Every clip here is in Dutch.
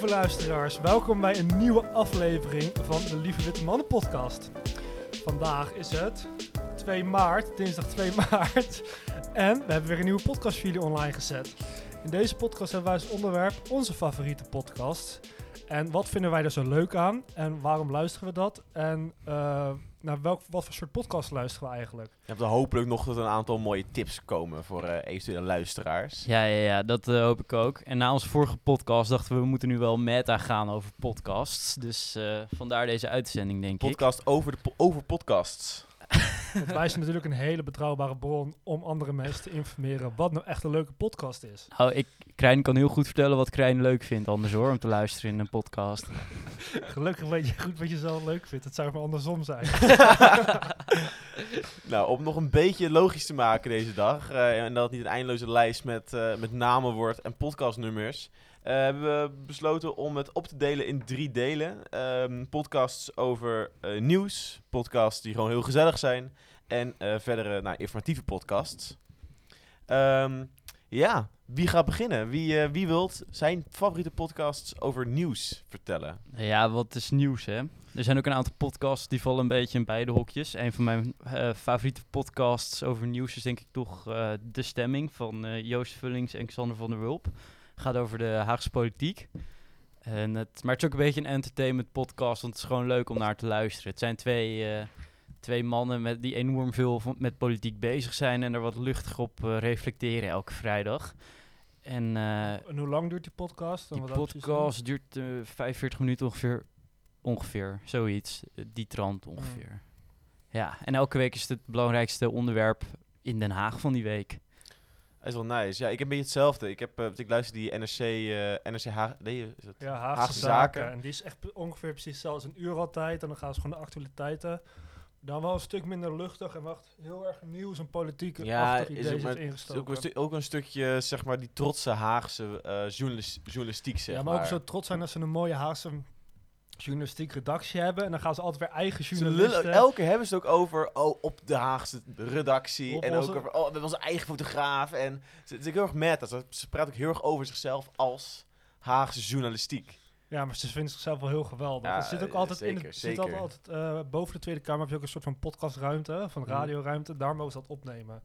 lieve luisteraars. Welkom bij een nieuwe aflevering van de Lieve Witte Mannen podcast. Vandaag is het 2 maart, dinsdag 2 maart. En we hebben weer een nieuwe podcast voor jullie online gezet. In deze podcast hebben wij als onderwerp onze favoriete podcast. En wat vinden wij er zo leuk aan? En waarom luisteren we dat? En uh, naar welk, wat voor soort podcast luisteren we eigenlijk? Je hebt er hopelijk nog dat een aantal mooie tips komen voor uh, eventuele luisteraars. Ja, ja, ja dat uh, hoop ik ook. En na onze vorige podcast dachten we, we moeten nu wel meta gaan over podcasts. Dus uh, vandaar deze uitzending, denk podcast ik. Podcast over, de po over podcasts. Want wij zijn natuurlijk een hele betrouwbare bron om andere mensen te informeren wat nou echt een leuke podcast is. Nou, ik, Krijn kan heel goed vertellen wat Krijn leuk vindt anders hoor, om te luisteren in een podcast. Gelukkig weet je goed wat je zelf leuk vindt. Het zou maar andersom zijn. nou, om nog een beetje logisch te maken deze dag, uh, en dat het niet een eindeloze lijst met, uh, met namen wordt en podcastnummers, uh, hebben we besloten om het op te delen in drie delen. Um, podcasts over uh, nieuws, podcasts die gewoon heel gezellig zijn en uh, verdere nou, informatieve podcasts. Um, ja, wie gaat beginnen? Wie, wie wilt zijn favoriete podcasts over nieuws vertellen? Ja, wat is nieuws hè? Er zijn ook een aantal podcasts die vallen een beetje in beide hokjes. Een van mijn favoriete podcasts over nieuws is denk ik toch De Stemming van Joost Vullings en Xander van der Wulp gaat over de Haagse politiek. En het, maar het is ook een beetje een entertainment podcast, want het is gewoon leuk om naar te luisteren. Het zijn twee, uh, twee mannen met, die enorm veel van, met politiek bezig zijn en er wat luchtig op uh, reflecteren elke vrijdag. En, uh, en, hoe lang duurt die podcast? Die podcast duurt 45 minuten ongeveer, ongeveer zoiets, die trant ongeveer. Mm. Ja, en elke week is het het belangrijkste onderwerp in Den Haag van die week. Dat is wel nice. Ja, ik heb een beetje hetzelfde. Ik, heb, uh, ik luister die NRC, uh, NRC Haag, nee, is het? Ja, Haagse, Haagse Zaken. Zaken. En die is echt ongeveer precies zelfs een uur altijd. En dan gaan ze gewoon de actualiteiten. Dan wel een stuk minder luchtig en wacht heel erg nieuws en politiek ja, is ook, maar, ook, een ook een stukje, zeg maar, die trotse Haagse uh, journalis journalistiek, zeg Ja, maar, ook zo trots zijn dat ze een mooie Haagse journalistiek redactie hebben. En dan gaan ze altijd weer eigen journalisten... Lullen, elke keer hebben ze het ook over oh, op de Haagse redactie. Op en onze... ook over oh, met onze eigen fotograaf. En ze is heel erg meta. Ze, ze praat ook heel erg over zichzelf als Haagse journalistiek. Ja, maar ze vinden zichzelf wel heel geweldig. Ja, er zit ook altijd zeker, in het. Zit altijd, uh, boven de Tweede Kamer heb je ook een soort van podcastruimte, van radioruimte. Daar mogen ze dat opnemen.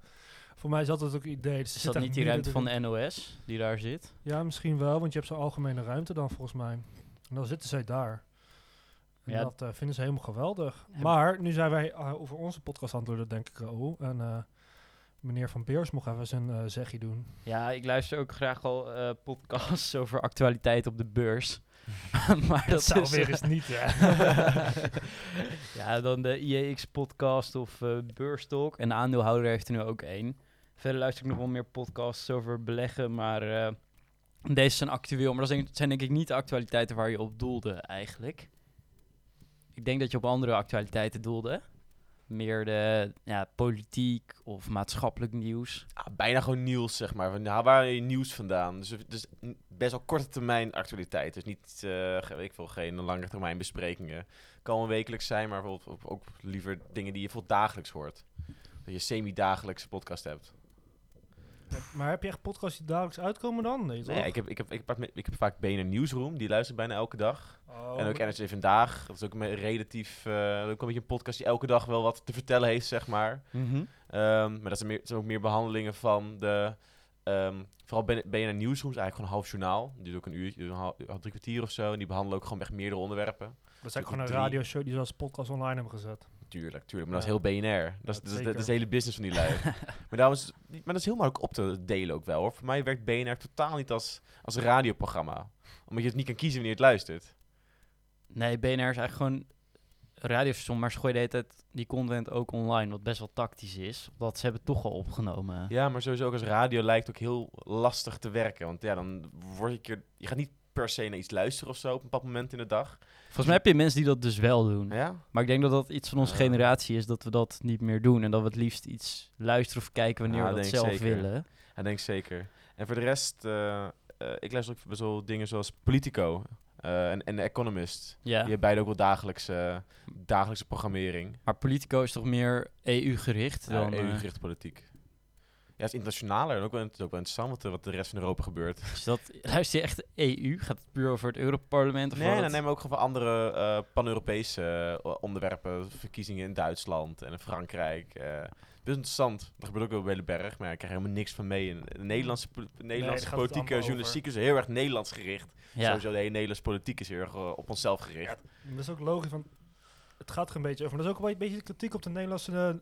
Voor mij is dat het ook idee. Dus is dat niet die ruimte van de NOS die daar zit? Ja, misschien wel, want je hebt zo'n algemene ruimte dan volgens mij. En dan zitten zij daar. En ja. dat uh, vinden ze helemaal geweldig. Ja. Maar nu zijn wij uh, over onze podcast aan het denk ik, Raoul. En uh, meneer Van Beers mocht even zijn zegje doen. Ja, ik luister ook graag al podcasts over actualiteit op de beurs. maar dat, dat zou is, weer eens niet, ja. ja, dan de IEX-podcast of Beurstalk. En de aandeelhouder heeft er nu ook één. Verder luister ik nog wel meer podcasts over beleggen, maar... Deze zijn actueel, maar dat zijn denk ik niet de actualiteiten waar je op doelde eigenlijk. Ik denk dat je op andere actualiteiten doelde. Meer de ja, politiek of maatschappelijk nieuws. Ja, bijna gewoon nieuws, zeg maar. Nou, waar je nieuws vandaan? Dus, dus best wel korte termijn actualiteit. Dus niet, uh, ik wil geen lange termijn besprekingen. Kan een wekelijks zijn, maar bijvoorbeeld ook liever dingen die je voor dagelijks hoort. Dat je semi-dagelijkse podcast hebt. Maar heb je echt podcasts die dagelijks uitkomen dan? Nee, nee ik, heb, ik, heb, ik, heb, ik heb vaak BNR Nieuwsroom, die luistert bijna elke dag. Oh, en ook NRC Vandaag, dat is ook een relatief, uh, ook een beetje een podcast die elke dag wel wat te vertellen heeft, zeg maar. Mm -hmm. um, maar dat zijn, meer, zijn ook meer behandelingen van de, um, vooral BNR Nieuwsroom is eigenlijk gewoon een half journaal. Die duurt ook een uurtje, een half, drie kwartier of zo. En die behandelen ook gewoon echt meerdere onderwerpen. Dat is eigenlijk gewoon een radioshow die ze als podcast online hebben gezet. Tuurlijk, tuurlijk. Maar dat is heel BNR. Dat, is, dat, is, de hele business van die lui. maar, daarom is, maar dat is heel makkelijk op te delen ook wel hoor. Voor mij werkt BNR totaal niet als, als radioprogramma. Omdat je het niet kan kiezen wanneer je het luistert. Nee, BNR is eigenlijk gewoon radiostation, maar ze gooien de hele tijd die content ook online, wat best wel tactisch is. Want ze hebben het toch al opgenomen. Ja, maar sowieso ook als radio lijkt ook heel lastig te werken. Want ja, dan word je keer... Je gaat niet per se naar iets luisteren of zo op een bepaald moment in de dag. Volgens mij heb je mensen die dat dus wel doen. Ja? Maar ik denk dat dat iets van onze generatie is, dat we dat niet meer doen. En dat we het liefst iets luisteren of kijken wanneer we dat zelf willen. Ja, denk zeker. En voor de rest, uh, uh, ik luister ook best wel dingen zoals Politico uh, en, en The Economist. Ja. Die hebben beide ook wel dagelijkse, dagelijkse programmering. Maar Politico is toch meer EU-gericht ja, dan... EU-gericht politiek. Ja, het is internationaler en ook wel, het is ook wel interessant wat, er- wat de rest van Europa gebeurt. Is dat, luister je echt EU? Gaat het puur over het Europarlement? Of Nee, dan nemen we ook gewoon van andere eh, pan-Europese eh, onderwerpen. Verkiezingen in Duitsland en in Frankrijk. eh best interessant. Dat gebeurt ook wel bij de berg, maar ik krijg helemaal niks van mee. En De Nederlandse, de Nederlandse politieke journalistiek is heel erg Nederlands gericht. Ja. Sowieso de hele Nederlandse politiek is heel erg op onszelf gericht. Dat is ook logisch, want het gaat er een beetje over. Maar dat is ook wel een beetje de kritiek op de Nederlandse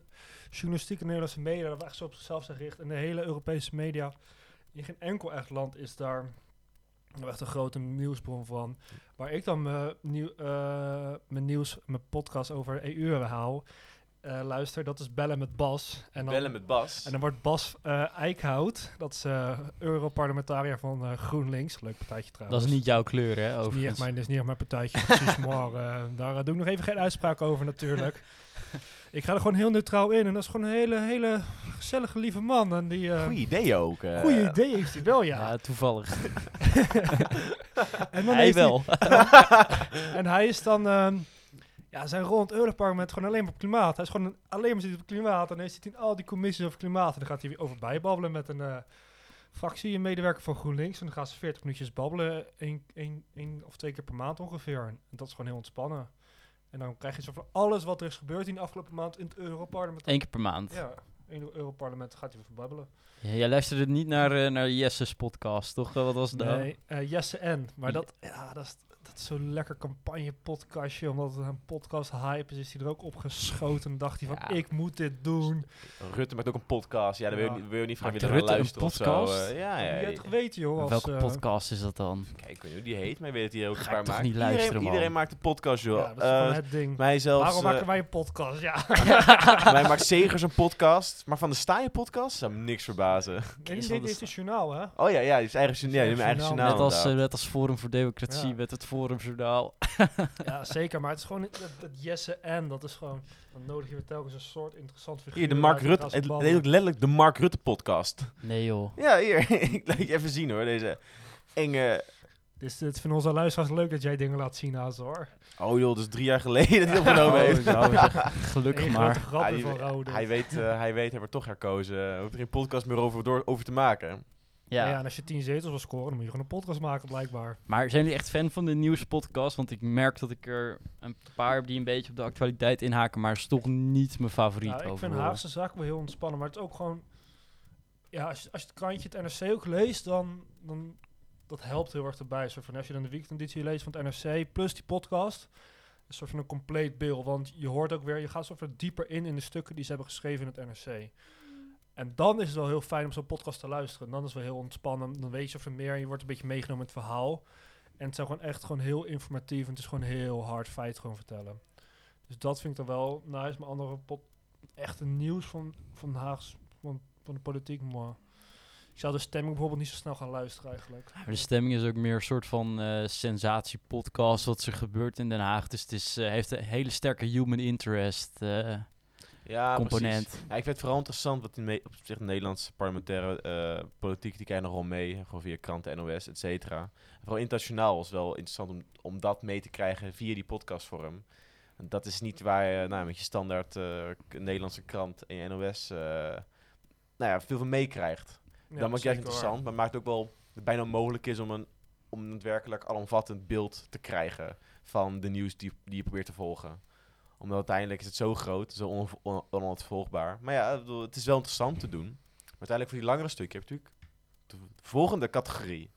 journalistiek en Nederlandse media. Dat we echt zo op zichzelf zijn gericht. En de hele Europese media. In geen enkel echt land is daar echt een grote nieuwsbron van. Waar ik dan mijn, nieuw, eh, mijn nieuws, mijn podcast over EU haal. eh, luister, dat is Bellen met Bas. En dan, Bellen met Bas. En dan wordt Bas eh, Eickhout, dat is eh Europarlementariër van eh, GroenLinks. Leuk partijtje trouwens. Dat is niet jouw kleur, hè? Dat is niet echt Overigens. mijn, dat is niet echt mijn partijtje, precies. maar eh, daar eh, doe ik nog even geen uitspraak over natuurlijk. ik ga er gewoon heel neutraal in en dat is gewoon een hele, hele gezellige, lieve man. En die, eh Goeie idee ook. eh. goede idee heeft hij wel, ja. Ja, toevallig. en dan Hij heeft hij- wel. en hij is dan, ehm, ja, zijn rol in het Europarlement gewoon alleen maar op klimaat. Hij is gewoon een- alleen maar zit op klimaat. En dan zit hij in al die commissies over klimaat. En dan gaat hij weer over bijbabbelen met een eh, fractie, een medewerker van GroenLinks. En dan gaan ze 40 minuutjes babbelen, één, één, één of twee keer per maand ongeveer. En dat is gewoon heel ontspannen. En dan krijg je zo van alles wat er is gebeurd in de afgelopen maand in het Europarlement. Eén keer per maand. Ja, in het Europarlement gaat hij over babbelen. Ja, jij luisterde niet naar, eh, naar Jesse's podcast, toch? Wat was het nou? Nee, eh, Jesse N. Maar dat, ja, dat is, is zo'n lekker campagne-podcastje. Omdat het een podcast-hype is, is hij er ook opgeschoten. En dacht hij van, Ja. ik moet dit doen. Rutte maakt ook een podcast. Ja, daar wil je, wil je niet van willen een luisteren of zo. podcast? eh, ja, ja. Wie jij het geweten, joh. Als, Welke eh, podcast is dat dan? Kijk, ik weet niet hoe die heet, maar je weet dat hij ook Ga een ik paar toch maakt. niet luisteren, iedereen, man. iedereen maakt een podcast, joh. Ja, dat is gewoon Eh, het ding. mij zelfs, Waarom maken wij een podcast? Ja, mij maakt Segers een podcast, maar van de Staaien podcast zou me niks verbazen. is dit is het journaal, hè? Oh ja, ja, die is eigen, ja, een eigen Journaal. net, als, net als Forum voor Democratie met het Forumjournaal. Ja, zeker. Maar het is gewoon dat, dat Jesse N. Dat is gewoon... Dan nodig je weer telkens een soort interessant figuur Hier, de Mark Rutte, het het letterlijk de Mark Rutte podcast. Nee joh. Ja, hier, ik laat je even zien hoor, deze enge... Dus dit vinden onze luisteraars leuk dat jij dingen laat zien, Haas, hoor. Oh joh, dat is drie jaar geleden dat hij opgenomen Oh, heeft. gelukkig Eén maar. van Rode. hij, weet, eh, hij weet, hij wordt toch herkozen. Hij hoeft er geen podcast meer over, door, over te maken. Ja. Ja. en als je tien zetels wil scoren, dan moet je gewoon een podcast maken, blijkbaar. Maar zijn jullie echt fan van de nieuwspodcast? Want ik merk dat ik er een paar heb die een beetje op de actualiteit inhaken, maar is toch niet mijn favoriet Ja, ik vind. Haagse zaken wel heel ontspannen, maar het is ook gewoon... Ja, als je, als je het krantje het NRC ook leest, dan, dan dat helpt heel erg erbij. Zo van, als je dan de weekendeditie leest van het NRC, plus die podcast, een soort van een compleet beeld. Want je hoort ook weer, je gaat zo dieper in in de stukken die ze hebben geschreven in het NRC. En dan is het wel heel fijn om zo'n podcast te luisteren. Dan is het wel heel ontspannen. Dan weet je er meer en je wordt een beetje meegenomen in het verhaal. En het zijn gewoon echt gewoon heel informatief. En het is gewoon heel hard feit gewoon vertellen. Dus dat vind ik dan wel nice. Maar andere pot, echte nieuws van, van Haags, van, van de politiek, maar... Ik zou de stemming bijvoorbeeld niet zo snel gaan luisteren eigenlijk. Maar de stemming is ook meer een soort van eh sensatiepodcast wat er gebeurt in Den Haag. Dus het is, eh, heeft een hele sterke human interest eh, Ja, component. Ja, ik vind het vooral interessant wat in op zich de Nederlandse parlementaire eh, politiek, die krijgen nogal mee. Gewoon via kranten, NOS, et cetera. En Vooral internationaal is wel interessant om, om dat mee te krijgen via die podcastvorm. En dat is niet waar je nou, met je standaard eh, Nederlandse krant en je NOS eh, nou ja, veel van meekrijgt. Ja, dat maakt juist interessant, maar maakt ook wel het bijna onmogelijk is om een, om een werkelijk alomvattend beeld te krijgen van de nieuws die, die je probeert te volgen. Omdat uiteindelijk is het zo groot, zo on, on, onontvolgbaar. Maar ja, ik bedoel, het is wel interessant te doen. Maar uiteindelijk voor die langere stukje heb je natuurlijk de volgende categorie.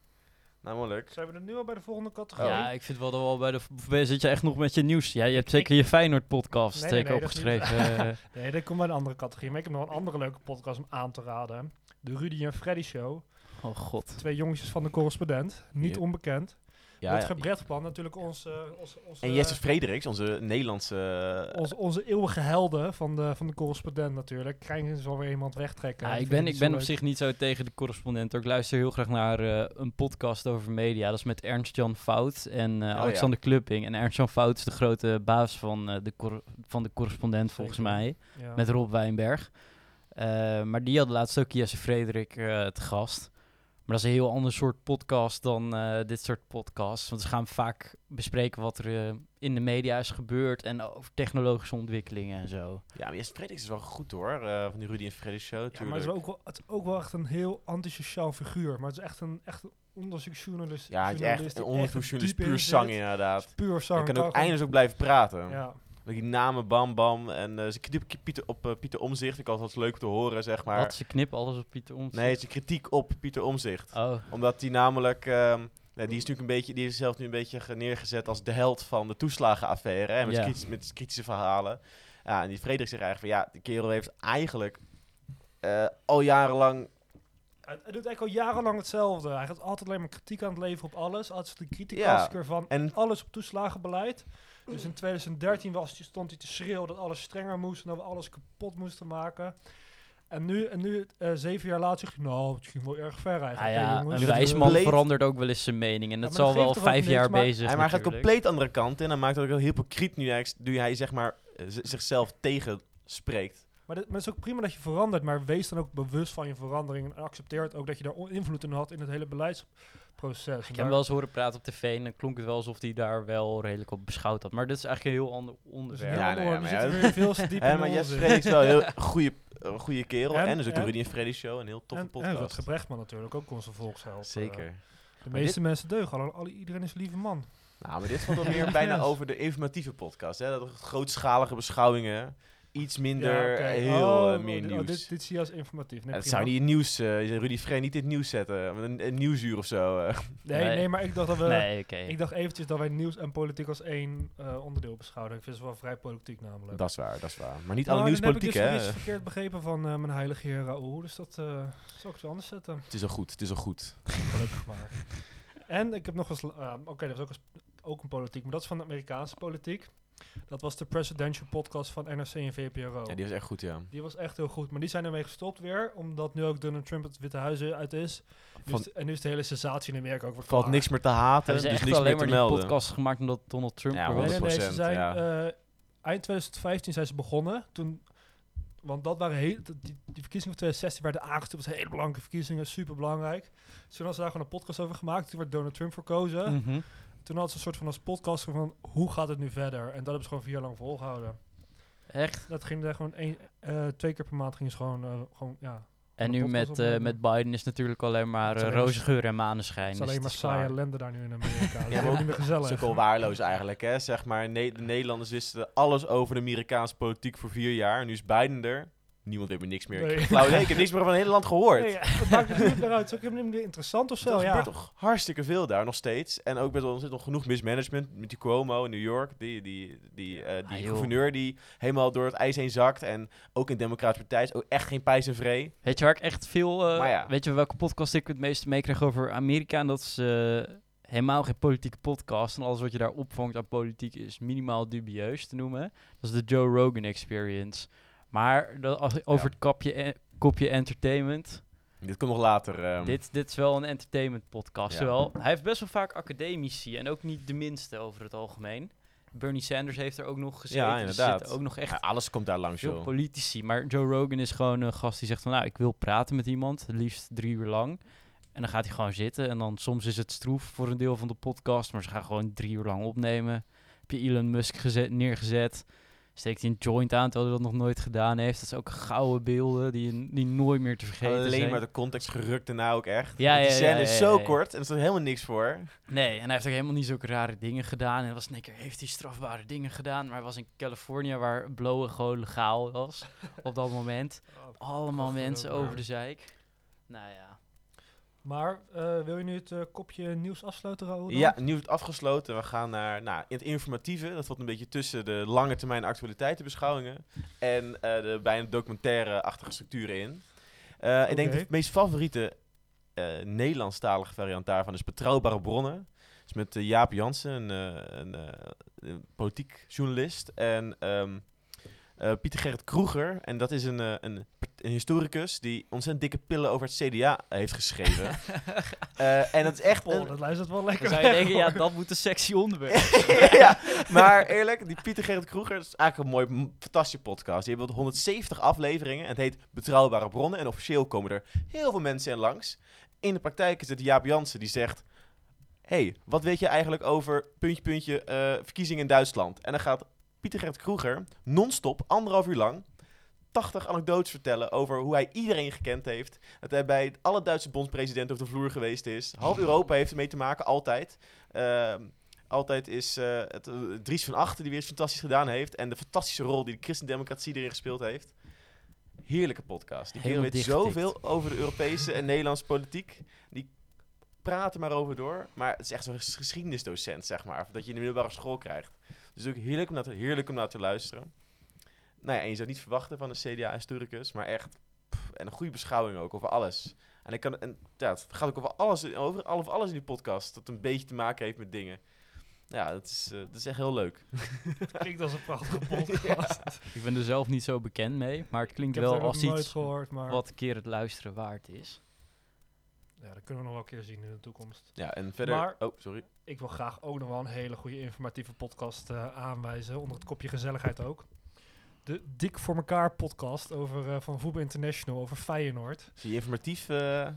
Namelijk, Zijn we er nu al bij de volgende categorie? Ja, ik vind wel dat we al bij de... Zit je echt nog met je nieuws? Ja, je hebt zeker je Feyenoord-podcast Nee, nee, zeker nee, is niet- opgeschreven. eh. Nee, dat komt bij een andere categorie. Maar ik heb nog een andere leuke podcast om aan te raden. De Rudy en Freddy Show. oh god. Twee jongetjes van de correspondent. Niet onbekend. Ja, ja. Gebrechtplan natuurlijk onze, onze, onze, en Jesse Frederiks, onze Nederlandse... eh, onze, onze eeuwige helden van de, van de correspondent natuurlijk. Krijgen ze alweer iemand wegtrekken. Ja, ik ben, ik ben op zich niet zo tegen de correspondent. hoor. Ik luister heel graag naar eh, een podcast over media. Dat is met Ernst-Jan Fout en eh, ja. Alexander Klupping. En Ernst-Jan Fout is de grote baas van, eh, de, cor- van de correspondent volgens Zeker. mij. Ja. Met Rob Wijnberg. Eh, maar die hadden laatst ook Jesse Frederik eh, te gast. Maar dat is een heel ander soort podcast dan eh, dit soort podcasts. Want ze gaan vaak bespreken wat er eh, in de media is gebeurd en over technologische ontwikkelingen en zo. Ja, maar Jesse Frederiks is wel goed hoor, eh, van die Rudy en Freddy show Ja, maar het is, ook wel, het is ook wel echt een heel antisociaal figuur. Maar het is echt een, echt een onderzoeksjournalist. ja, het is echt een onderzoeksjournalist, puur zang inderdaad. Puur zang. Hij kan ook eindeloos ook blijven praten. Ja. Met die namen Bam Bam en eh, kritiek op Pieter, op eh, Pieter Omzicht. Ik altijd leuk te horen, zeg maar. Wat, ze knippen alles op Pieter Omtzigt? Nee, zijn kritiek op Pieter Omzicht. Oh, Omdat die namelijk, ehm, ja, die is natuurlijk een beetje, die is zelf nu een beetje ge- neergezet als de held van de toeslagenaffaire. Hè, met, Ja. kritisch- met kritische verhalen. Ja, en die Frederik zegt eigenlijk van ja, die kerel heeft eigenlijk eh, al jarenlang. Hij hij doet eigenlijk al jarenlang hetzelfde. Hij gaat altijd alleen maar kritiek aan het leveren op alles. Altijd de Ja, kritiekasker van en- alles op toeslagenbeleid. Dus in 2013 was, hij- stond hij te schreeuwen dat alles strenger moest en dat we alles kapot moesten maken. En nu, en nu eh, zeven jaar later zegt hij, nou, het ging wel erg ver ah eigenlijk. ja, hè, jongens. een dat wijs man bleef- verandert ook wel eens zijn mening. En Ja, dat maar zal wel vijf jaar maar- bezig hij maakt een natuurlijk. compleet andere kant in en maakt ook heel hypocriet nu hij, nu hij zeg maar eh, zichzelf tegenspreekt. Maar, dit, maar het is ook prima dat je verandert, maar wees dan ook bewust van je verandering en accepteer ook dat je daar invloed in had in het hele beleidsproces. En Ik heb wel eens horen praten op tv en dan klonk het wel alsof hij daar wel redelijk op beschouwd had. Maar dit is eigenlijk een heel ander onderwerp. Ja, maar zitten ja. weer veel te diep Hè, in maar de Jesse is wel een heel goede, goede kerel. En- En, dus ook de en- Rudy en Freddy show, een heel toffe En, en podcast. Rutger Brechtman natuurlijk, ook onze volksheld. eh. Zeker. De Maar meeste mensen deugen, alle, alle- iedereen is een lieve man. Nou, maar dit valt dan meer bijna Yes. over de informatieve podcast. Hè? Dat grootschalige beschouwingen. Iets minder Ja, oké. heel Oh, eh, meer oh, dit- nieuws. oh, dit, dit zie je als informatief. Nee, het prima. zou niet in nieuws, eh Rudy Frey niet in het nieuws zetten. Een, een nieuwsuur of zo. eh. nee, nee, Nee. maar ik dacht dat we... Nee. Ik dacht eventjes dat wij nieuws en politiek als één eh, onderdeel beschouwen. Ik vind het wel vrij politiek namelijk. dat is waar, dat is waar. Maar niet Nou, alle heb ik nieuwspolitiek, dus hè? weer iets verkeerd begrepen van eh, mijn heilige heer Raoul. Dus dat eh, zal ik zo anders zetten. Het is al goed, het is al goed. Gelukkig maar. En ik heb nog eens... eh, Oké, dat is ook, eens- ook een politiek, maar dat is van de Amerikaanse politiek. Dat was de presidential podcast van NRC en VPRO. Ja, die was echt goed, ja. Die was echt heel goed. Maar die zijn ermee gestopt weer. Omdat nu ook Donald Trump het Witte Huis uit is. Nu Van- is de- en nu is de hele sensatie in Amerika ook weer valt klaar. niks meer te haten, dus echt niks alleen meer maar te die podcast gemaakt omdat Donald Trump Ja, er Nee, was? nee, nee, ze 100%, zijn, ja. eh, eind 2015 zijn ze begonnen. Toen, want dat waren heel, die, die verkiezingen van 2016 werden aangestuurd. Dat waren hele belangrijke verkiezingen, super belangrijk. Dus toen hadden ze daar gewoon een podcast over gemaakt. Toen werd Donald Trump verkozen. Mhm. Toen hadden ze een soort van als podcast van hoe gaat het nu verder? En dat hebben ze gewoon vier jaar lang volgehouden. Echt? Dat ging er gewoon één, eh, twee keer per maand gingen ze gewoon, eh, gewoon ja. En nu met, eh, met Biden is het natuurlijk alleen maar Het is roze geur en maneschijn. Het is alleen maar het is saaie ellende daar nu in Amerika. Dat is ook niet meer gezellig. is ook wel waarloos eigenlijk, hè. Zeg maar, Ne- de Nederlanders wisten alles over de Amerikaanse politiek voor vier jaar. Nu is Biden er. Niemand weet meer niks meer. Nee. Ik, flauw idee, ik heb niks meer van het hele land gehoord. Nee, ja, dat maakt het niet meer uit. Het is ook helemaal niet meer interessant of zo. er Ja. gebeurt toch hartstikke veel daar nog steeds. En ook wel, er zit nog genoeg mismanagement met die Cuomo in New York. Die, die, die, eh, die Ah, gouverneur die helemaal door het ijs heen zakt. En ook in de Democratische Partij is ook echt geen pijs en vree. Weet je waar ik echt veel... eh, ja. Weet je welke podcast ik het meeste meekreeg over Amerika? En dat is eh, helemaal geen politieke podcast. En alles wat je daar opvangt aan politiek is minimaal dubieus te noemen. Dat is de Joe Rogan Experience. Maar dat, als- over Ja. het kapje, eh, kopje entertainment. Dit komt nog later. ehm. Dit, dit is wel een entertainment podcast. Ja. Terwijl hij heeft best wel vaak academici. En ook niet de minste over het algemeen. Bernie Sanders heeft er ook nog gezeten. Ja, inderdaad. ook nog echt Ja, alles komt daar langs, joh. politici. Maar Joe Rogan is gewoon een gast die zegt van... nou, ik wil praten met iemand, het liefst drie uur lang. En dan gaat hij gewoon zitten. En dan soms is het stroef voor een deel van de podcast... maar ze gaan gewoon drie uur lang opnemen. Heb je Elon Musk gezet, neergezet... Steekt hij een joint aan, terwijl hij dat nog nooit gedaan heeft. Dat zijn ook gouden beelden die, die nooit meer te vergeten Alleen zijn. maar de context gerukt daarna ook echt. Ja, die ja, scène ja, is zo kort en er staat helemaal niks voor. Nee, en hij heeft ook helemaal niet zulke rare dingen gedaan. En was één keer heeft hij strafbare dingen gedaan. Maar hij was in Californië, waar blowen gewoon legaal was op dat moment. Allemaal Gast, mensen over de zeik. Nou ja. Maar eh, wil je nu het eh, kopje nieuws afsluiten, Raoul? Ja, nieuws afgesloten. We gaan naar nou, het informatieve. Dat valt een beetje tussen de lange termijn actualiteitenbeschouwingen en eh, de bijna documentaire-achtige structuren in. Ik denk de meest favoriete Nederlandstalige variant daarvan is Betrouwbare Bronnen. is met eh, Jaap Jansen, een, een, een politiek journalist. En ehm, eh, Pieter Gerrit Kroeger. En dat is een, eh, een, een historicus die ontzettend dikke pillen over het CDA heeft geschreven. Eh, en dat is echt... Oh, dat luistert wel lekker. Dan zou je denken, ja, dat moet een sexy onderwerp. ja, maar eerlijk, die Pieter Gerrit Kroeger is eigenlijk een mooi, fantastische podcast. Die hebben 170 afleveringen. En het heet Betrouwbare Bronnen. En officieel komen er heel veel mensen in langs. In de praktijk is het Jaap Jansen die zegt... hey, wat weet je eigenlijk over puntje, puntje, eh, verkiezingen in Duitsland? En dan gaat Pieter Gert Kroeger non-stop, anderhalf uur lang... 80 anekdotes vertellen over hoe hij iedereen gekend heeft. Dat hij bij alle Duitse bondspresidenten op de vloer geweest is. Half Europa heeft ermee te maken, altijd. Ehm, altijd is eh, het, eh, Dries van Achten die weer fantastisch gedaan heeft. En de fantastische rol die de christendemocratie erin gespeeld heeft. Heerlijke podcast. Die kerel weet zoveel over de Europese en Nederlandse politiek. Die praten maar over door. Maar het is echt zo'n ges- geschiedenisdocent, zeg maar. Dat je in de middelbare school krijgt. Dus ook heerlijk om naar te, heerlijk om naar te luisteren. Nou ja, en je zou niet verwachten van een CDA-historicus, maar echt. pff, en een goede beschouwing ook over alles. En, ik kan, en ja, het gaat ook over alles, over, over alles in die podcast. Dat een beetje te maken heeft met dingen. Ja, dat is, eh, dat is echt heel leuk. Klinkt als een prachtige podcast. Ik ben er zelf niet zo bekend mee, maar het klinkt wel als nooit iets gehoord, maar wat een keer het luisteren waard is. Ja, dat kunnen we nog wel een keer zien in de toekomst. Ja, en verder... Maar- oh, sorry. Ik wil graag ook nog wel een hele goede informatieve podcast eh, aanwijzen. Onder het kopje gezelligheid ook. De Dik voor elkaar podcast over, eh, van Voetbal International over Feyenoord. Zie je informatief... eh,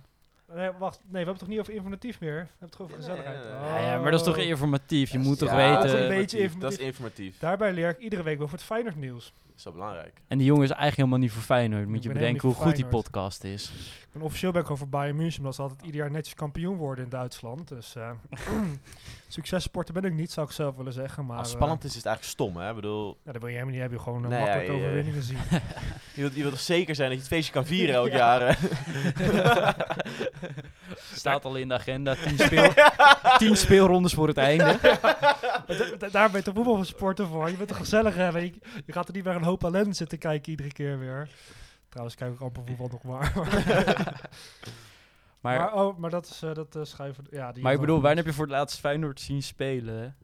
Nee, wacht. Nee, we hebben het toch niet over informatief meer? We hebben het toch over gezelligheid? ja, Ja, ja, maar dat is toch Oh. informatief? Je moet toch ja, dat is weten... een beetje Dat informatief. is informatief. Daarbij leer ik iedere week over het Feyenoord nieuws. Is belangrijk. En die jongen is eigenlijk helemaal niet voor Feyenoord. Moet Ik je ben bedenken hoe goed die podcast is. En officieel ben ik over Bayern München, omdat ze altijd ieder jaar netjes kampioen worden in Duitsland. Dus eh successporter ben ik niet, zou ik zelf willen zeggen. Maar Als eh, het spannend is, is het eigenlijk stom, hè? Ik bedoel, ja, dat wil je helemaal niet hebben. Je gewoon eh, Nee, ja, makkelijk ja, overwinningen zien. je wilt, je wilt toch zeker zijn dat je het feestje kan vieren elk Ja. jaar, hè? Staat al in de agenda. 10 speel, tien speelrondes voor het einde. Daar ben je toch voetbalsporter voor. Je bent toch gezellig hebben. Je, je gaat er niet meer een hoop ellende zitten kijken iedere keer weer. Trouwens, kijk ik amper voetbal nog maar. maar, Maar, oh, maar dat is eh, dat eh, schuiven. Ja, die maar ik bedoel, waar wanneer heb je voor het laatst Feyenoord zien spelen?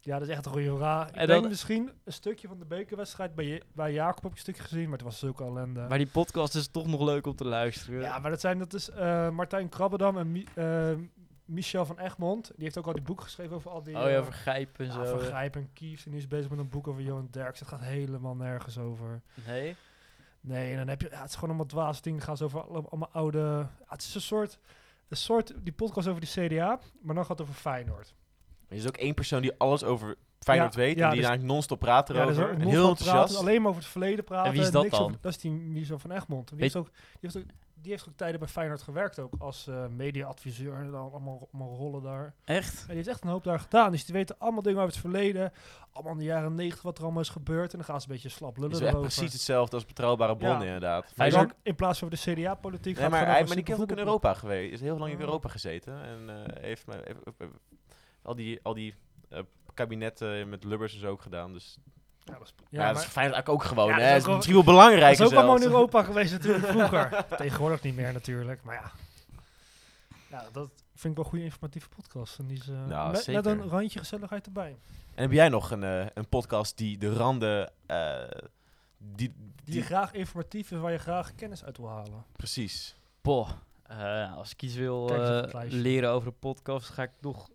Ja, dat is echt een goede vraag. Ik En denk dan- misschien een stukje van de bekerwedstrijd bij, Je- bij Jacob heb ik een stukje gezien, maar het was zulke ellende. Maar die podcast is toch nog leuk om te luisteren. Ja, maar dat zijn dat is eh, Martijn Krabbedam en Mi- Michel van Egmond. Die heeft ook al die boek geschreven over al die oh ja, eh, vergrijp en ja, zo. Vergrijp en Kieft. En die is bezig met een boek over Johan Derks. Het gaat helemaal nergens over. Nee? Nee, en dan heb je, ja, het is gewoon allemaal dwaas dingen. Het gaat over alle- allemaal oude. ja, het is een soort, een soort die podcast over die CDA, maar dan gaat het over Feyenoord. Er is ook één persoon die alles over Feyenoord Ja, weet. ja, en die dus- eigenlijk non-stop praat Ja, erover. dus en non-stop heel enthousiast. praten, alleen maar over het verleden praten. En wie is dat niks dan? over- dat is die Michel van Egmond. Die, Weet- heeft ook, die, heeft ook, die heeft ook tijden bij Feyenoord gewerkt ook als eh mediaadviseur en dan allemaal, allemaal rollen daar. Echt? En die heeft echt een hoop daar gedaan. Dus die weten allemaal dingen over het verleden. Allemaal in de jaren negentig wat er allemaal is gebeurd. En dan gaan ze een beetje slap lullen Het is precies hetzelfde als betrouwbare bronnen, Ja. inderdaad. Hij is dan, in plaats van de CDA-politiek. Nee, maar, hij, maar die is ook in Europa geweest. Is heel lang in Oh. Europa gezeten. En eh, heeft, heeft- heeft- heeft al die, al die eh, kabinetten met Lubbers en zo ook gedaan. Dus Ja, dat is, ja, ja, dat maar, is Feyenoord eigenlijk ook gewoon. Ja, dat hè. is is ook wel- misschien wel dat belangrijk. is ook allemaal in Europa geweest natuurlijk vroeger. Tegenwoordig niet meer natuurlijk. Maar ja. Ja, dat vind ik wel een goede informatieve podcast. En die is, eh, Nou, met, met een randje gezelligheid erbij. En heb jij nog een, eh, een podcast die de randen... eh, die, Die je graag informatief is, waar je graag kennis uit wil halen. Precies. Boah. Eh, als ik iets wil eh, leren over de podcast, ga ik toch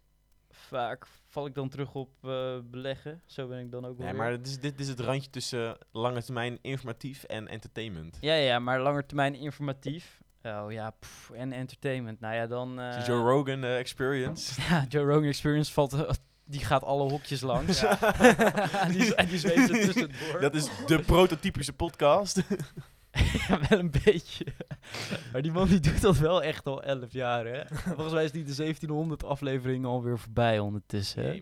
vaak val ik dan terug op eh, beleggen. Zo ben ik dan ook wel. Nee, weer. maar dit is, dit is het randje tussen lange termijn informatief en entertainment. Ja, ja, maar langer termijn informatief. Oh ja, pff, en entertainment. Nou ja, dan. De Joe Rogan eh, Experience. Ja, Joe Rogan Experience valt. die gaat alle hokjes langs. die, is- en die zweeft er tussendoor. Dat is de prototypische podcast. Ja, wel een beetje. maar die man die doet dat wel echt al 11 jaar, hè? Volgens mij is die de 1700 afleveringen alweer voorbij ondertussen. hè?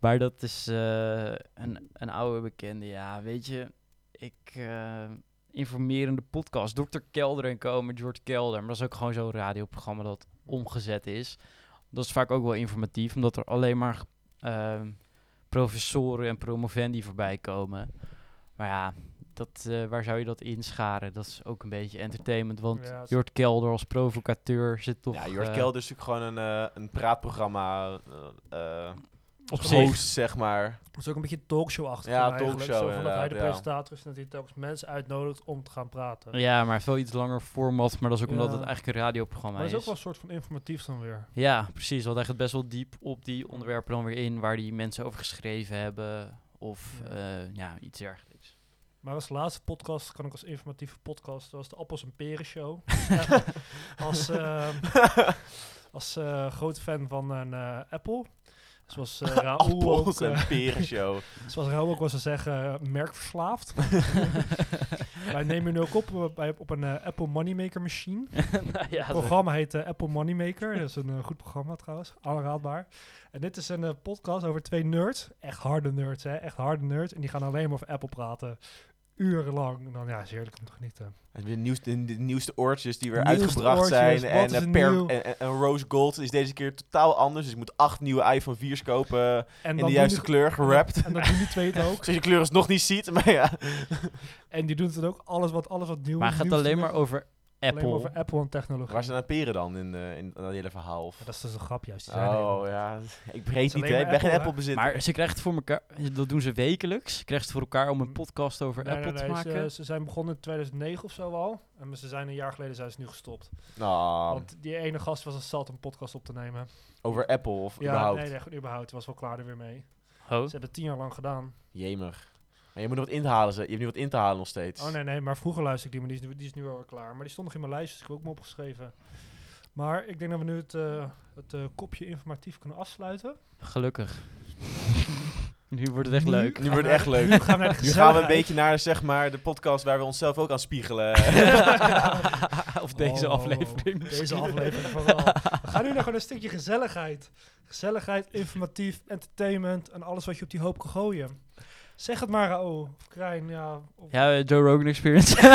Maar dat is eh, een, een oude bekende. Ja, weet je, ik eh, informerende podcast. Dr. Kelder en Co. met George Kelder. Maar dat is ook gewoon zo'n radioprogramma dat omgezet is. Dat is vaak ook wel informatief, omdat er alleen maar ehm, professoren en promovendi voorbij komen. Maar ja, dat, eh, waar zou je dat inscharen? Dat is ook een beetje entertainment. Want Ja, het is- Jort Kelder als provocateur zit toch... Ja, Jort eh, Kelder is natuurlijk gewoon een, eh, een praatprogramma op host, zich. zeg maar. Het is ook een beetje een talkshow-achtig. Ja, eigenlijk. talkshow Zo van dat hij de ja. presentator is en dat hij telkens mensen uitnodigt om te gaan praten. Ja, maar veel iets langer format. Maar dat is ook omdat het eigenlijk een radioprogramma Maar dat is ook is. wel een soort van informatief dan weer. Ja, precies. Want hij gaat best wel diep op die onderwerpen dan weer in... waar die mensen over geschreven hebben. Of ja iets dergelijks. Maar als laatste podcast, kan ik als informatieve podcast, dat was de Appels en Peren Show. als ehm, als eh, grote fan van een eh, Apple. Zoals eh Raoul ook, Appels en peren show. zoals Raoul ook wel zou zeggen, merkverslaafd. Wij nemen nu ook op bij, op een Apple Moneymaker machine. nou, ja, Het programma heet Apple Moneymaker. Dat is een goed programma trouwens, aanraadbaar. En dit is een podcast over twee nerds. Echt harde nerds, hè. Echt harde nerds. En die gaan alleen maar over Apple praten. Urenlang. En dan ja, is heerlijk om te genieten. En de nieuwste, de nieuwste oortjes die weer Nieuwste uitgebracht oortjes, zijn. En, eh, er per, nieuw? en, Rose Gold is deze keer totaal anders. Dus je moet acht nieuwe iPhone 4's kopen En in de juiste kleur, gerapt. die- En dan doen die twee het ook. Zoals je kleur is nog niet ziet, maar ja. En die doen het ook alles wat, alles wat nieuw maar het gaat alleen maar over Apple. over Apple en technologie. Waar zijn de peren dan in, eh, in dat hele verhaal? Of- Ja, dat is dus een grap juist. Oh helemaal. ja, ik breed niet hè, ik ben geen Apple, bezitter. Maar ze krijgen het voor elkaar, dat doen ze wekelijks. Ze krijgen het voor elkaar om een podcast over Nee, Apple nee, te nee, maken. Ze, ze zijn begonnen in 2009 of zo al. En ze zijn een jaar geleden zijn ze nu gestopt. Nou, Want die ene gast was een zat een podcast op te nemen. over Apple of Ja, überhaupt. nee, nee, überhaupt. Was wel klaar er weer mee. Oh. Ze hebben het tien jaar lang gedaan. Jemig. Maar je moet nog wat in te halen, ze- je hebt nu wat in te halen nog steeds. Oh nee, nee, maar vroeger luisterde ik die, maar die is, nu- die is nu alweer klaar. Maar die stond nog in mijn lijst, dus ik heb ook me opgeschreven. Maar ik denk dat we nu het, eh, het eh, kopje informatief kunnen afsluiten. Gelukkig. nu wordt het echt Nu- leuk. Nu wordt het echt leuk. Nu gaan we naar de Nu gaan we een beetje naar zeg maar, de podcast waar we onszelf ook aan spiegelen. of deze Oh, aflevering. Deze aflevering vooral. We gaan nu gewoon een stukje gezelligheid. Gezelligheid, informatief, entertainment en alles wat je op die hoop kan gooien. Zeg het maar, Raoul. Of Krijn, ja. Of Ja, eh, Joe Rogan Experience.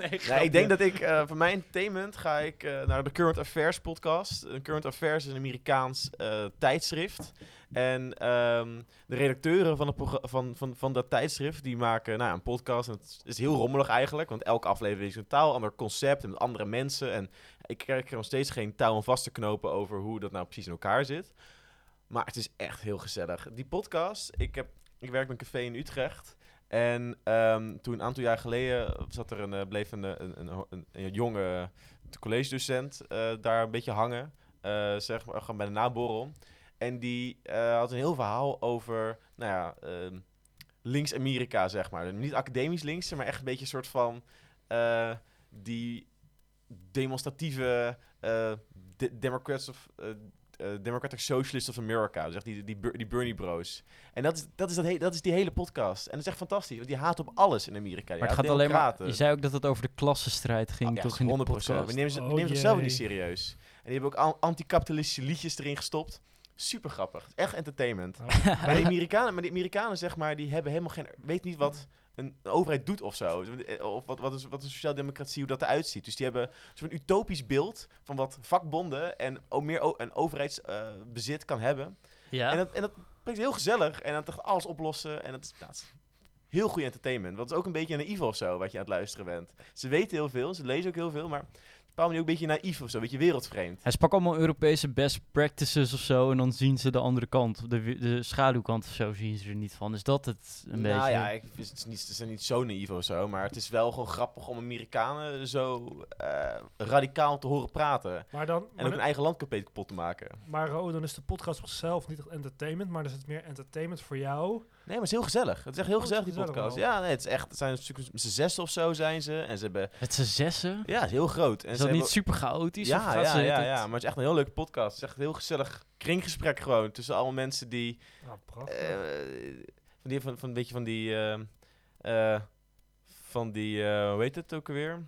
nee, ik denk dat ik eh, voor mijn entertainment ga ik eh, naar de Current Affairs podcast. Een Current Affairs is een Amerikaans eh, tijdschrift. En ehm, de redacteuren van, het van, van, van dat tijdschrift die maken nou, ja, een podcast. En het is heel rommelig eigenlijk, want elke aflevering is een taal, ander concept en met andere mensen. En ik krijg er nog steeds geen touw om vast te knopen over hoe dat nou precies in elkaar zit. Maar het is echt heel gezellig. Die podcast, ik, heb, ik werk bij een café in Utrecht. En ehm, toen een aantal jaar geleden zat er een, eh, bleef een, eh, een, een, een, jonge collegedocent eh, daar een beetje hangen. zeg maar, gewoon bij de naborrel. En die had een heel verhaal over, nou ja, ehm, links-Amerika, zeg maar. Niet academisch links, maar echt een beetje een soort van die demonstratieve de- Democrats of eh, Democratic Socialists of America, zeg die, die, die Bernie Bros. En dat is, dat, is dat, he- dat is die hele podcast. En dat is echt fantastisch, want die haat op alles in Amerika. Die Maar het gaat alleen maar... Je zei ook dat het over de klassenstrijd ging, Oh, ja, toch in de 100%. podcast? We nemen, ze, we Oh nemen zichzelf niet serieus. En die hebben ook an- anticapitalistische liedjes erin gestopt. Super grappig. Echt entertainment. Maar die Amerikanen, maar die Amerikanen zeg maar, die hebben helemaal geen, weet niet wat een, een overheid doet of zo. Of wat, wat, is, wat een sociaal-democratie, hoe dat eruit ziet. Dus die hebben zo'n utopisch beeld van wat vakbonden en o- meer een overheidsbezit kan hebben. Ja? En dat, en dat brengt heel gezellig. En dan toch alles oplossen. En dat is, is heel goed entertainment. Dat is ook een beetje naïef of zo, wat je aan het luisteren bent. Ze weten heel veel, ze lezen ook heel veel, maar een bepaalde manier ook een beetje naïef of zo, een beetje wereldvreemd. Hij sprak allemaal Europese best practices of zo. En dan zien ze de andere kant, de, de schaduwkant of zo, zien ze er niet van. Is dat het een nou beetje? ja, ik, het, is niet, ze zijn niet zo naïef of zo, maar het is wel gewoon grappig om Amerikanen zo eh, radicaal te horen praten. Maar dan, En maar, ook hun eigen land kapot te maken. maar Raoul, dan is de podcast op zichzelf niet echt entertainment, maar dan is het meer entertainment voor jou. Nee, maar het is heel gezellig. Het is echt heel Oh, gezellig, die gezellig podcast. wel. Ja, nee, het is echt, het zijn een stuk, met z'n zes of zo zijn ze. En ze hebben, Het zijn zessen? ja, het is heel groot. En Is ze dat niet hebben- super chaotisch? of Ja, ze ja, ja, het- ja, maar het is echt een heel leuke podcast. Het is echt een heel gezellig kringgesprek gewoon tussen allemaal mensen die, Nou, prachtig. eh, van die, van, van een beetje van die, ehm, eh, van die, eh, hoe heet het ook alweer?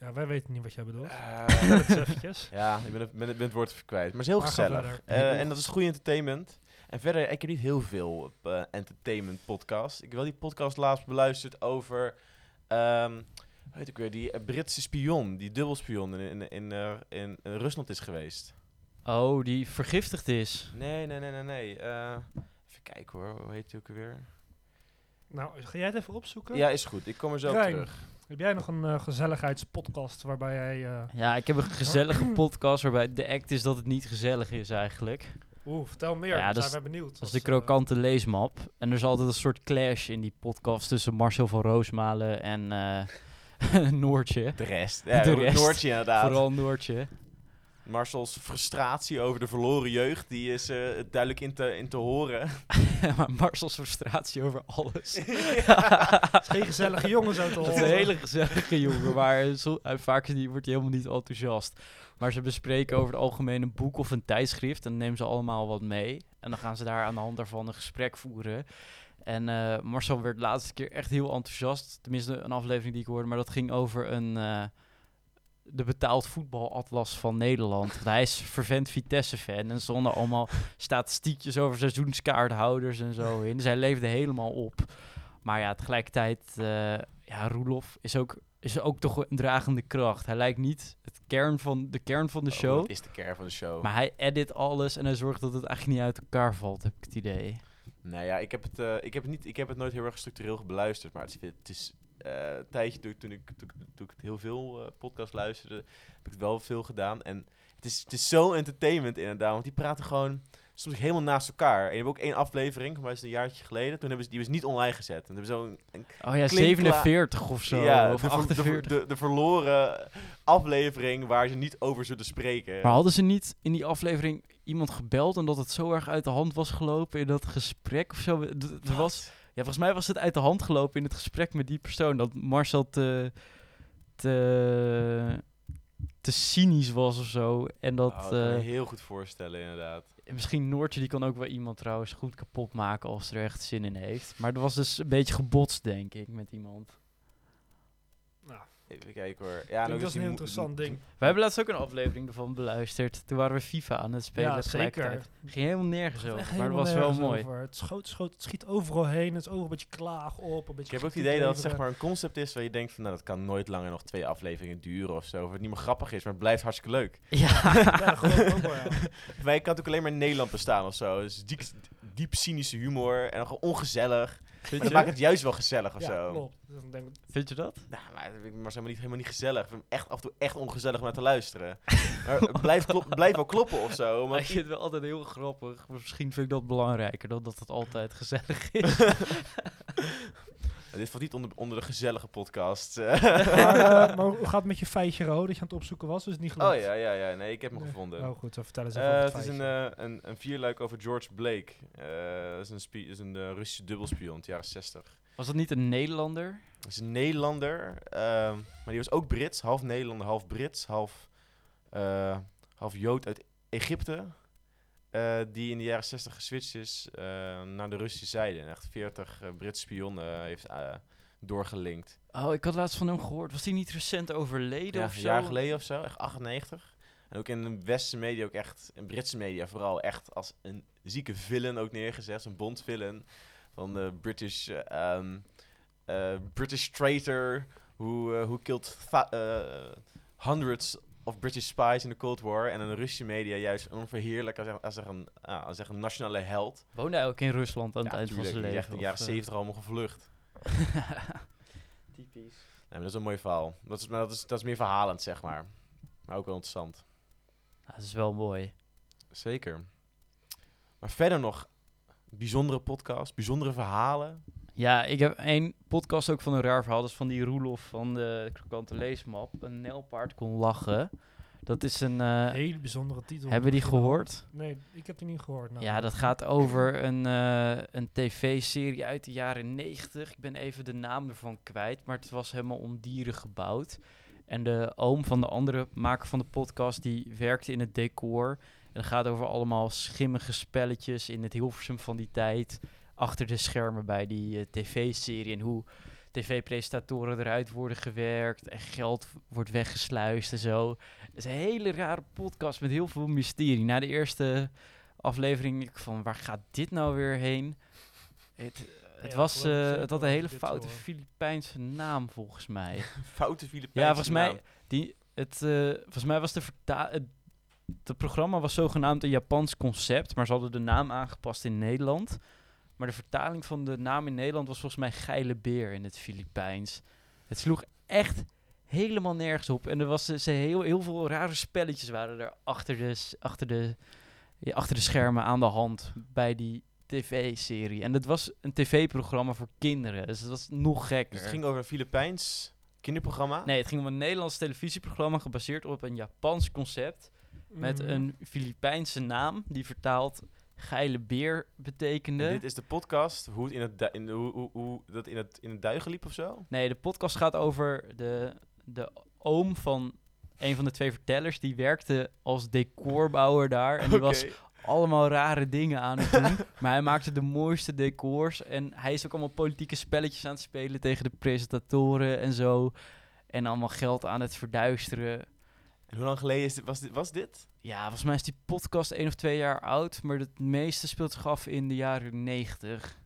ja, wij weten niet wat jij bedoelt. Eh, Dat is eventjes. ja, ik ben het, ben, het- ben het woord kwijt. Maar het is heel Maar gezellig. Eh, en dat is goede entertainment. En verder, ik heb niet heel veel op, eh, entertainment podcast. Ik heb wel die podcast laatst beluisterd over, ehm hoe heet ik weer, die eh, Britse spion, die dubbelspion in, in, in, eh, in, in Rusland is geweest. Oh, die vergiftigd is. Nee, nee, nee, nee, nee. Eh, even kijken hoor, hoe heet die ook alweer? Nou, ga jij het even opzoeken? Ja, is goed. Ik kom er zo Rijn, terug. Heb jij nog een gezelligheidspodcast waarbij jij... eh, Ja, ik heb een gezellige podcast waarbij de act is dat het niet gezellig is eigenlijk. Oeh, vertel meer. Ja, zijn wij benieuwd. Dat is Als, de krokante leesmap. En er is altijd een soort clash in die podcast tussen Marcel van Roosmalen en eh, Noortje. De rest. Ja, De rest. Noortje inderdaad. Vooral Noortje. Marcel's frustratie over de verloren jeugd, die is eh, duidelijk in te, in te horen. maar Marcel's frustratie over alles. Geen gezellige jongens uit te Het is horen. een hele gezellige jongen, maar zo, hij- vaak is die, wordt hij helemaal niet enthousiast. Maar ze bespreken over het algemeen een boek of een tijdschrift en dan nemen ze allemaal wat mee. En dan gaan ze daar aan de hand daarvan een gesprek voeren. En eh, Marcel werd de laatste keer echt heel enthousiast. Tenminste, een aflevering die ik hoorde, maar dat ging over een, eh, de betaald voetbalatlas van Nederland. Want hij is vervent Vitesse-fan en er stonden allemaal statistiekjes over seizoenskaarthouders en zo in. Dus hij leefde helemaal op. Maar ja, tegelijkertijd, eh ja, Roelof is ook, is ook toch een dragende kracht. Hij lijkt niet het kern van, de kern van de Oh, show, is de kern van de show. maar hij edit alles en hij zorgt dat het eigenlijk niet uit elkaar valt, heb ik het idee. Nou ja, ik heb, het, eh, ik, heb het niet, ik heb het nooit heel erg structureel beluisterd. Maar het is, het is eh, een tijdje toen, ik- toen, ik, toen, ik- toen ik heel veel eh podcasts luisterde, heb ik het wel veel gedaan. En het is, het is zo entertainment inderdaad, want die praten gewoon soms helemaal naast elkaar. En je hebt ook één aflevering, maar is een jaartje geleden. Toen hebben ze die was niet online gezet. En hebben zo'n een Oh ja, Klinkla- 47 of zo, ja, of de, ver- de, ver- 48. de, de verloren aflevering waar ze niet over zullen spreken. Maar hadden ze niet in die aflevering iemand gebeld en dat het zo erg uit de hand was gelopen in dat gesprek of zo? Er was, volgens mij was het uit de hand gelopen in het gesprek met die persoon. Dat Marcel te, te, te cynisch was of zo. En dat Oh, dat kan me eh, heel goed voorstellen, inderdaad. misschien Noortje, die kan ook wel iemand trouwens goed kapot maken als ze er echt zin in heeft. Maar er was dus een beetje gebotst, denk ik, met iemand. Even kijken hoor. Ja, dat is een interessant ding. We hebben laatst ook een aflevering ervan beluisterd. Toen waren we FIFA aan het spelen Ja, zeker. tegelijkertijd. Ging helemaal nergens over, maar dat helemaal was wel nergens mooi. over. Het, schoot, schoot, het schiet overal heen. Het is ook een beetje klaag op. Een beetje Ik heb ook het idee dat het zeg maar een concept is waar je denkt van nou dat kan nooit langer nog twee afleveringen duren of zo. Of het niet meer grappig is, maar het blijft hartstikke leuk. Ja. Ja, ook wel, ja. Wij kan ook alleen maar in Nederland bestaan of zo. Dus diep, diep cynische humor en dan gewoon ongezellig. Vind je, maakt het juist wel gezellig of Ja, zo. klopt. Dus dan denk ik, vind je dat? Nou, maar dat vind ik maar helemaal niet, helemaal niet gezellig. Ik vind hem echt af en toe echt ongezellig om naar te luisteren. maar het blijft, klop, blijft wel kloppen of zo. Maar ik vind het wel altijd heel grappig. Misschien vind ik dat belangrijker dan dat het altijd gezellig is. dit valt niet onder, onder de gezellige podcast. maar, eh, maar hoe gaat het met je feitje, Ro, dat je aan het opzoeken was? Dus het niet gelukt? oh ja, ja, ja. Nee, ik heb hem Nee. gevonden. Oh goed, dan vertel eens Eh, even over het is een, eh, een, een vierluik over George Blake. Eh, dat is een, spie- is een eh, Russische dubbelspion uit de jaren 60. Was dat niet een Nederlander? Dat is een Nederlander, ehm, maar die was ook Brits. Half Nederlander, half Brits, half, eh, half Jood uit Egypte. Eh, die in de jaren 60 geswitcht is eh, naar de Russische zijde. En echt 40 eh, Britse spionnen heeft doorgelinkt. Oh, ik had laatst van hem gehoord. Was hij niet recent overleden Ja, of een zo? jaar geleden of zo, echt 98. En ook in de westerse media, ook echt, in Britse media vooral, echt als een zieke villain ook neergezet. Een Bond-villain van de British, eh, ehm, eh, British traitor, who, who killed hundreds of British spies in de Cold War. En in de Russische media juist onverheerlijk als, als, er een, ah, als echt een nationale held. Woonde hij ook in Rusland aan het Ja, eind van zijn leven? echt in de jaren eh? 70 allemaal gevlucht. Typisch. Nee, maar dat is een mooi verhaal. Dat is, maar dat is, dat is meer verhalend, zeg maar. Maar ook wel interessant. dat is wel mooi. Zeker. Maar verder nog bijzondere podcasts, bijzondere verhalen. Ja, ik heb één podcast ook van een raar verhaal. Dat is van die Roelof van de Krokante Leesmap. Een nijlpaard kon lachen. Dat is een... eh, Hele bijzondere titel. hebben die gehoord? Nee, ik heb die niet gehoord. Nou, Ja, dat gaat over een, eh, een tv-serie uit de jaren 90. Ik ben even de naam ervan kwijt, maar het was helemaal om dieren gebouwd. En de oom van de andere maker van de podcast, die werkte in het decor. En het gaat over allemaal schimmige spelletjes in het Hilversum van die tijd. Achter de schermen bij die eh, tv-serie en hoe tv-presentatoren eruit worden gewerkt en geld wordt weggesluist en zo. Het is een hele rare podcast met heel veel mysterie. Na de eerste aflevering ik van waar gaat dit nou weer heen? Het, het, Ja, was, eh, het had een hele foute. Filipijnse naam volgens mij. Foute Filipijnse Ja, volgens mij, die, het, eh, volgens mij was de verta het, het programma was zogenaamd een Japans concept, maar ze hadden de naam aangepast in Nederland. Maar de vertaling van de naam in Nederland was volgens mij geile beer in het Filipijns. Het sloeg echt helemaal nergens op. En er was ze heel, heel veel rare spelletjes waren er achter de, achter, de, ja, achter de schermen aan de hand bij die tv-serie. En het was een tv-programma voor kinderen, dus het was nog gekker. Dus het ging over een Filipijns kinderprogramma. Nee, het ging om een Nederlands televisieprogramma gebaseerd op een Japans concept. met Mhm. een Filipijnse naam die vertaald geile beer betekende. En dit is de podcast, hoe het in het, in de, hoe, hoe, hoe dat in het, in het duigen liep of zo? Nee, de podcast gaat over de, de oom van een van de twee vertellers. Die werkte als decorbouwer daar. En die was allemaal rare dingen aan het doen. maar hij maakte de mooiste decors. En hij is ook allemaal politieke spelletjes aan het spelen tegen de presentatoren en zo. En allemaal geld aan het verduisteren. En hoe lang geleden is dit, was, dit, was dit? Ja, volgens mij is die podcast één of twee jaar oud. Maar het meeste speelt zich af in de jaren negentig.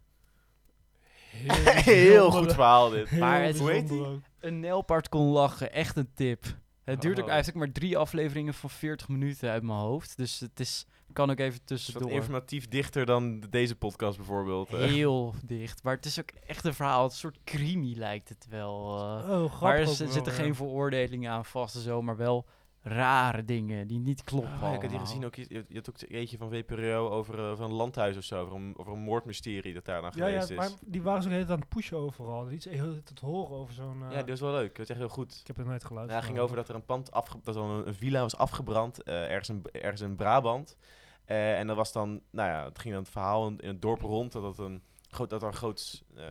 Heel, goed verhaal dit. Heel Maar het- hoe heet. Een nelpaard kon lachen, echt een tip. Het duurt ook, Oh. ook maar drie afleveringen van 40 minuten uit mijn hoofd. Dus het is, kan ook even tussendoor. informatief dichter dan de- deze podcast bijvoorbeeld? Heel dicht. Maar het is ook echt een verhaal. Een soort crimi lijkt het wel. eh. Oh, grappig. maar er zitten geen veroordelingen aan vast en zo. Maar wel rare dingen die niet kloppen. Oh, ja, ik had die gezien ook. Je, je had ook eentje van VPRO over eh, van een landhuis of zo. Over een, over een moordmysterie dat daar dan Ja, ja, geweest maar is. die waren zo de hele tijd aan het pushen overal. Iets heel te horen over zo'n... eh, Ja, die was wel leuk. Dat is echt heel goed. Ik heb er nooit Ja, geluisterd. het ging over dat er een pand afge dat er een, een villa was afgebrand eh, ergens, in, ergens in Brabant. Eh, en dat was dan, nou ja, het ging dan het verhaal in, in het dorp rond dat, het een, groot, dat er een, groot, eh,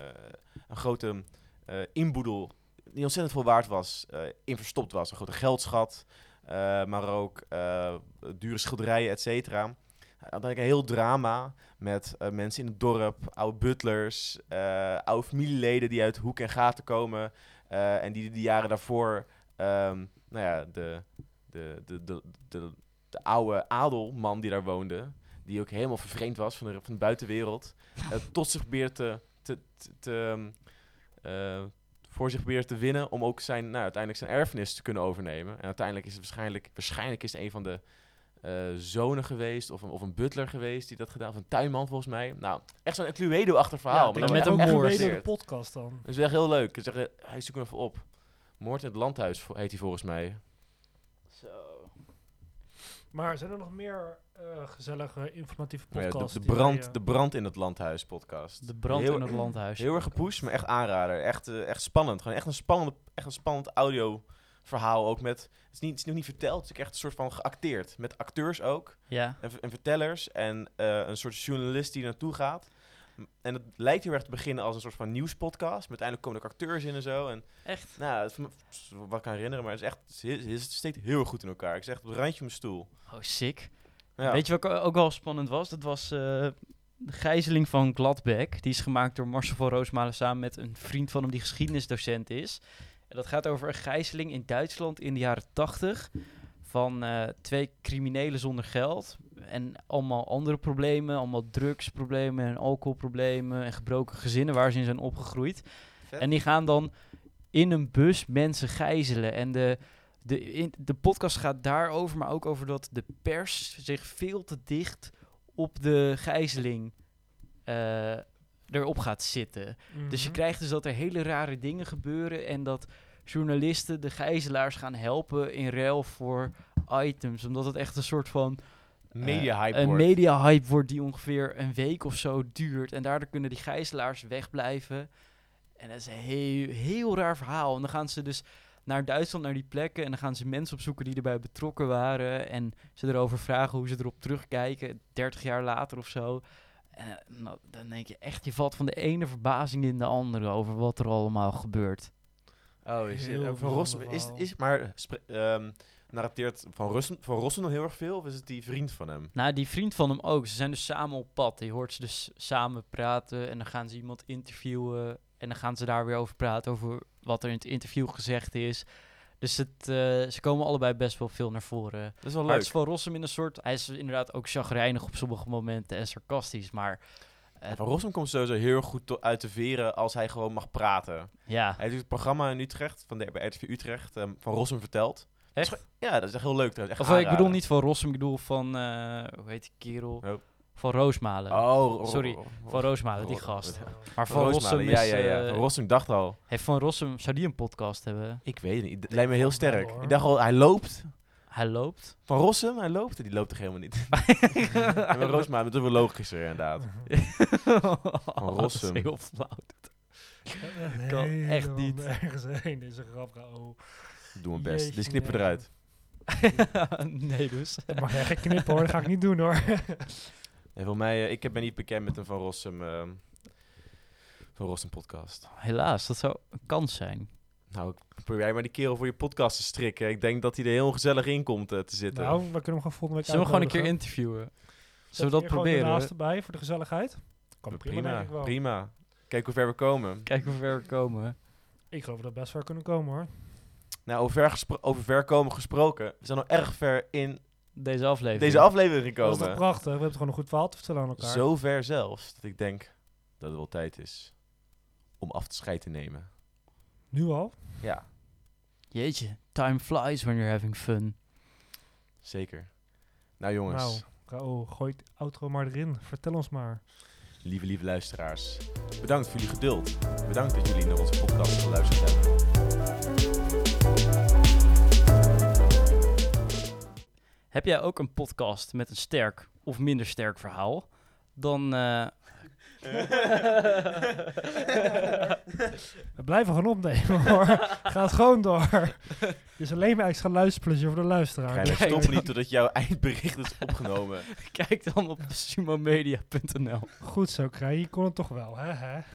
een grote eh, inboedel die ontzettend veel waard was, eh, in verstopt was. Een grote geldschat, maar ook eh, dure schilderijen, et cetera. Dan had ik een heel drama met eh, mensen in het dorp, oude butlers, eh, oude familieleden die uit hoek en gaten komen. eh, en die de jaren daarvoor, ehm, nou ja, de, de, de, de, de, de oude adelman die daar woonde, die ook helemaal vervreemd was van de, van de buitenwereld, eh, tot zich probeerde te, te, te, ehm, eh, voor zich probeerde te winnen om ook zijn, nou, uiteindelijk zijn erfenis te kunnen overnemen. En uiteindelijk is het waarschijnlijk, waarschijnlijk is het een van de eh, zonen geweest of een, of een butler geweest die dat gedaan, of een tuinman volgens mij. Nou, echt zo'n Cluedo-achtig verhaal. ja, maar met een gebaseerd. podcast dan. Dat is echt heel leuk. Ik zeg, eh, hij zoekt hem even op. Moord in het landhuis heet hij volgens mij. Maar zijn er nog meer eh, gezellige informatieve ja, podcasts? de, de, die brand, wij, eh, de brand in het landhuis podcast. De brand heel, in het landhuis. Heel erg gepusht, maar echt aanrader. Echt, eh, echt spannend. Gewoon echt een spannend, echt een spannend audio verhaal ook met... Het is, niet, het is nog niet verteld, het is ook echt een soort van geacteerd. Met acteurs ook. Ja. En, vertellers. En eh, een soort journalist die naartoe gaat. En het lijkt heel erg te beginnen als een soort van nieuwspodcast. Maar uiteindelijk komen er acteurs in en zo. En Echt? nou, is wat ik kan herinneren, maar het is echt, het, steekt heel goed in elkaar. Ik zeg echt op het randje mijn stoel. Oh, sick. Ja. Weet je wat ook- ook wel spannend was? Dat was eh, de gijzeling van Gladbeck. Die is gemaakt door Marcel van Roosmalen samen met een vriend van hem die geschiedenisdocent is. En dat gaat over een gijzeling in Duitsland in de jaren 80 van eh, twee criminelen zonder geld. En allemaal andere problemen, allemaal drugsproblemen en alcoholproblemen en gebroken gezinnen waar ze in zijn opgegroeid. Vet. En die gaan dan in een bus mensen gijzelen. En de, de, in, de podcast gaat daarover, maar ook over dat de pers zich veel te dicht op de gijzeling eh, erop gaat zitten. Dus je mhm. krijgt dus dat er hele rare dingen gebeuren en dat journalisten de gijzelaars gaan helpen in ruil voor items. Omdat het echt een soort van Media eh, hype een wordt. media hype wordt die ongeveer een week of zo duurt. En daardoor kunnen die gijzelaars wegblijven. En dat is een heel, heel raar verhaal. En dan gaan ze dus naar Duitsland, naar die plekken. En dan gaan ze mensen opzoeken die erbij betrokken waren. En ze erover vragen hoe ze erop terugkijken. 30 jaar later of zo. En eh, nou, dan denk je echt, je valt van de ene verbazing in de andere over wat er allemaal gebeurt. Oh, is Heel het, van Rossum, is, is, maar ehm, narrateert van Rossum, van Rossum nog heel erg veel? Of is het die vriend van hem? Nou, die vriend van hem ook. Ze zijn dus samen op pad. Je hoort ze dus samen praten en dan gaan ze iemand interviewen. En dan gaan ze daar weer over praten, over wat er in het interview gezegd is. Dus het, eh, ze komen allebei best wel veel naar voren. Dat is wel Maar leuk. het is van Rossum in een soort... Hij is inderdaad ook chagrijnig op sommige momenten en sarcastisch. Maar Van Rossum komt sowieso heel goed uit de veren als hij gewoon mag praten. ja, Hij doet het programma in Utrecht, van de, bij RTV Utrecht, ehm, van Rossum vertelt. echt? Ja, dat is echt heel leuk. Echt Of eh, ik bedoel niet van Rossum, ik bedoel van... eh, hoe heet die kerel? Oh. Van Roosmalen. Oh, Sorry, Van Roosmalen, die gast. Maar Van Rossum is... ja, ja, ja. eh, Van Rossum dacht al. heeft Van Rossum... Zou die een podcast hebben? Ik weet het niet. Het lijkt me heel sterk. Ik dacht al, hij loopt. Hij loopt. Van Rossum, hij loopt. Die loopt toch helemaal niet. en van Roosmalen, dat is wel logischer inderdaad. Van Rossum. Oh, Heel flauw. kan echt niet. Ergens heen deze grap. Oh. Doe mijn best. Jeetje, Dit knippen we nee. eruit. nee dus. Dat mag geen knippen hoor, dat ga ik niet doen hoor. En voor mij, eh, ik ben niet bekend met een Van Rossum, ehm, Van Rossum podcast. Helaas, dat zou een kans zijn. Nou, probeer jij maar die kerel voor je podcast te strikken. Ik denk dat hij er heel gezellig in komt eh, te zitten. nou, we kunnen hem gewoon volgende week Zullen we gewoon een keer interviewen? Zet Zullen we dat proberen? ernaast erbij voor de gezelligheid. Kan prima, prima, denk ik wel. prima. Kijk hoe ver we komen. Kijken hoe ver we komen. Ik geloof dat we best ver kunnen komen hoor. Nou, over ver, over ver komen gesproken. We zijn al erg ver in Deze aflevering. deze aflevering Dat is toch gekomen. prachtig. We hebben gewoon een goed verhaal te vertellen aan elkaar. Zo ver zelfs dat ik denk dat het wel tijd is om af te scheid te nemen. Nu al? Ja, Jeetje, time flies when you're having fun. zeker. Nou jongens, Nou, Rao, gooi het outro maar erin. Vertel ons maar. lieve, lieve luisteraars. Bedankt voor jullie geduld. Bedankt dat jullie naar onze podcast geluisterd hebben. Heb jij ook een podcast met een sterk of minder sterk verhaal? Dan eh, We blijven gewoon opnemen hoor. Gaat gewoon door. Het is alleen maar extra luisterplezier voor de luisteraar. Ga je Kijk, stoppen dan- niet totdat jouw eindbericht is opgenomen. kijk dan op sumomedia.nl. Goed zo, Krij. Je kon het toch wel, hè? hè?